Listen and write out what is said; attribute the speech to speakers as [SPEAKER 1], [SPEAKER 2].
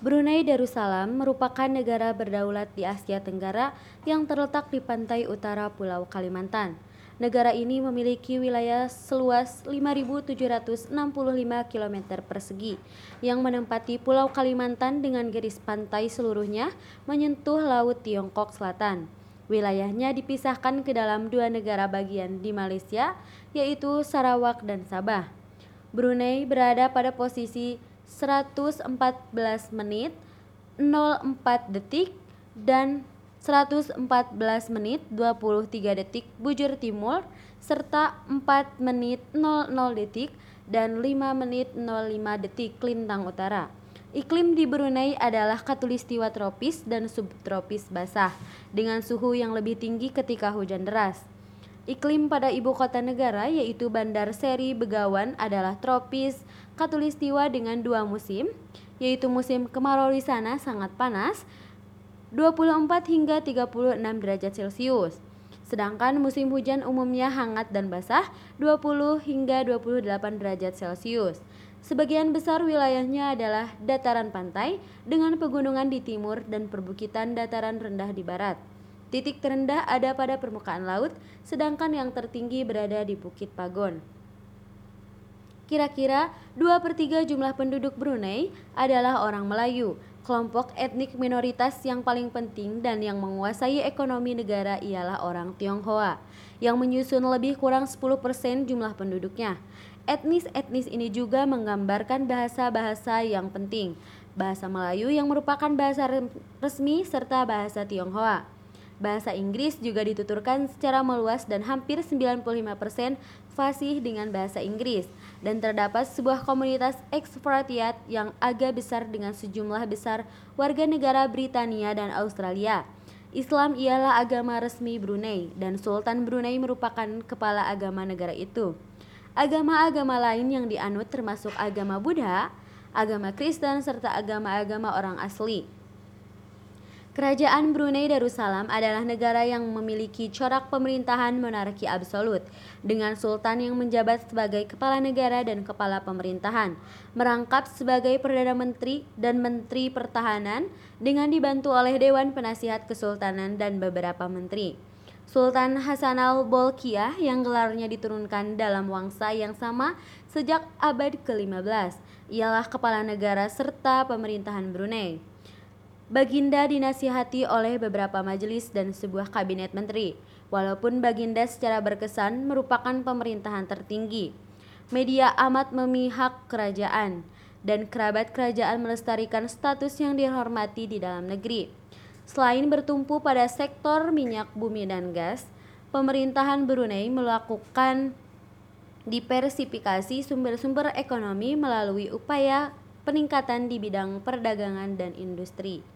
[SPEAKER 1] Brunei Darussalam merupakan negara berdaulat di Asia Tenggara yang terletak di pantai utara Pulau Kalimantan. Negara ini memiliki wilayah seluas 5.765 km persegi yang menempati Pulau Kalimantan dengan garis pantai seluruhnya menyentuh Laut Tiongkok Selatan. Wilayahnya dipisahkan ke dalam dua negara bagian di Malaysia, yaitu Sarawak dan Sabah. Brunei berada pada posisi 114 menit 04 detik dan 114 menit 23 detik bujur timur serta 4 menit 00 detik dan 5 menit 05 detik lintang utara. Iklim di Brunei adalah katulistiwa tropis dan subtropis basah dengan suhu yang lebih tinggi ketika hujan deras. Iklim pada ibu kota negara yaitu Bandar Seri Begawan adalah tropis katulistiwa dengan dua musim, yaitu musim kemarau di sana sangat panas 24 hingga 36 derajat Celcius. Sedangkan musim hujan umumnya hangat dan basah 20 hingga 28 derajat Celcius. Sebagian besar wilayahnya adalah dataran pantai dengan pegunungan di timur dan perbukitan dataran rendah di barat. Titik terendah ada pada permukaan laut, sedangkan yang tertinggi berada di Bukit Pagon. Kira-kira 2 per 3 jumlah penduduk Brunei adalah orang Melayu, kelompok etnik minoritas yang paling penting dan yang menguasai ekonomi negara ialah orang Tionghoa, yang menyusun lebih kurang 10% jumlah penduduknya. Etnis-etnis ini juga menggambarkan bahasa-bahasa yang penting, bahasa Melayu yang merupakan bahasa resmi serta bahasa Tionghoa. Bahasa Inggris juga dituturkan secara meluas dan hampir 95% fasih dengan bahasa Inggris dan terdapat sebuah komunitas ekspatriat yang agak besar dengan sejumlah besar warga negara Britania dan Australia. Islam ialah agama resmi Brunei dan Sultan Brunei merupakan kepala agama negara itu. Agama-agama lain yang dianut termasuk agama Buddha, agama Kristen serta agama-agama orang asli. Kerajaan Brunei Darussalam adalah negara yang memiliki corak pemerintahan monarki absolut, dengan sultan yang menjabat sebagai kepala negara dan kepala pemerintahan, merangkap sebagai perdana menteri dan menteri pertahanan, dengan dibantu oleh Dewan Penasihat Kesultanan dan beberapa menteri. Sultan Hasanal Bolkiah yang gelarnya diturunkan dalam wangsa yang sama sejak abad ke-15, ialah kepala negara serta pemerintahan Brunei. Baginda dinasihati oleh beberapa majelis dan sebuah kabinet menteri, walaupun Baginda secara berkesan merupakan pemerintahan tertinggi. Media amat memihak kerajaan, dan kerabat kerajaan melestarikan status yang dihormati di dalam negeri. Selain bertumpu pada sektor minyak bumi dan gas, pemerintahan Brunei melakukan diversifikasi sumber-sumber ekonomi melalui upaya peningkatan di bidang perdagangan dan industri.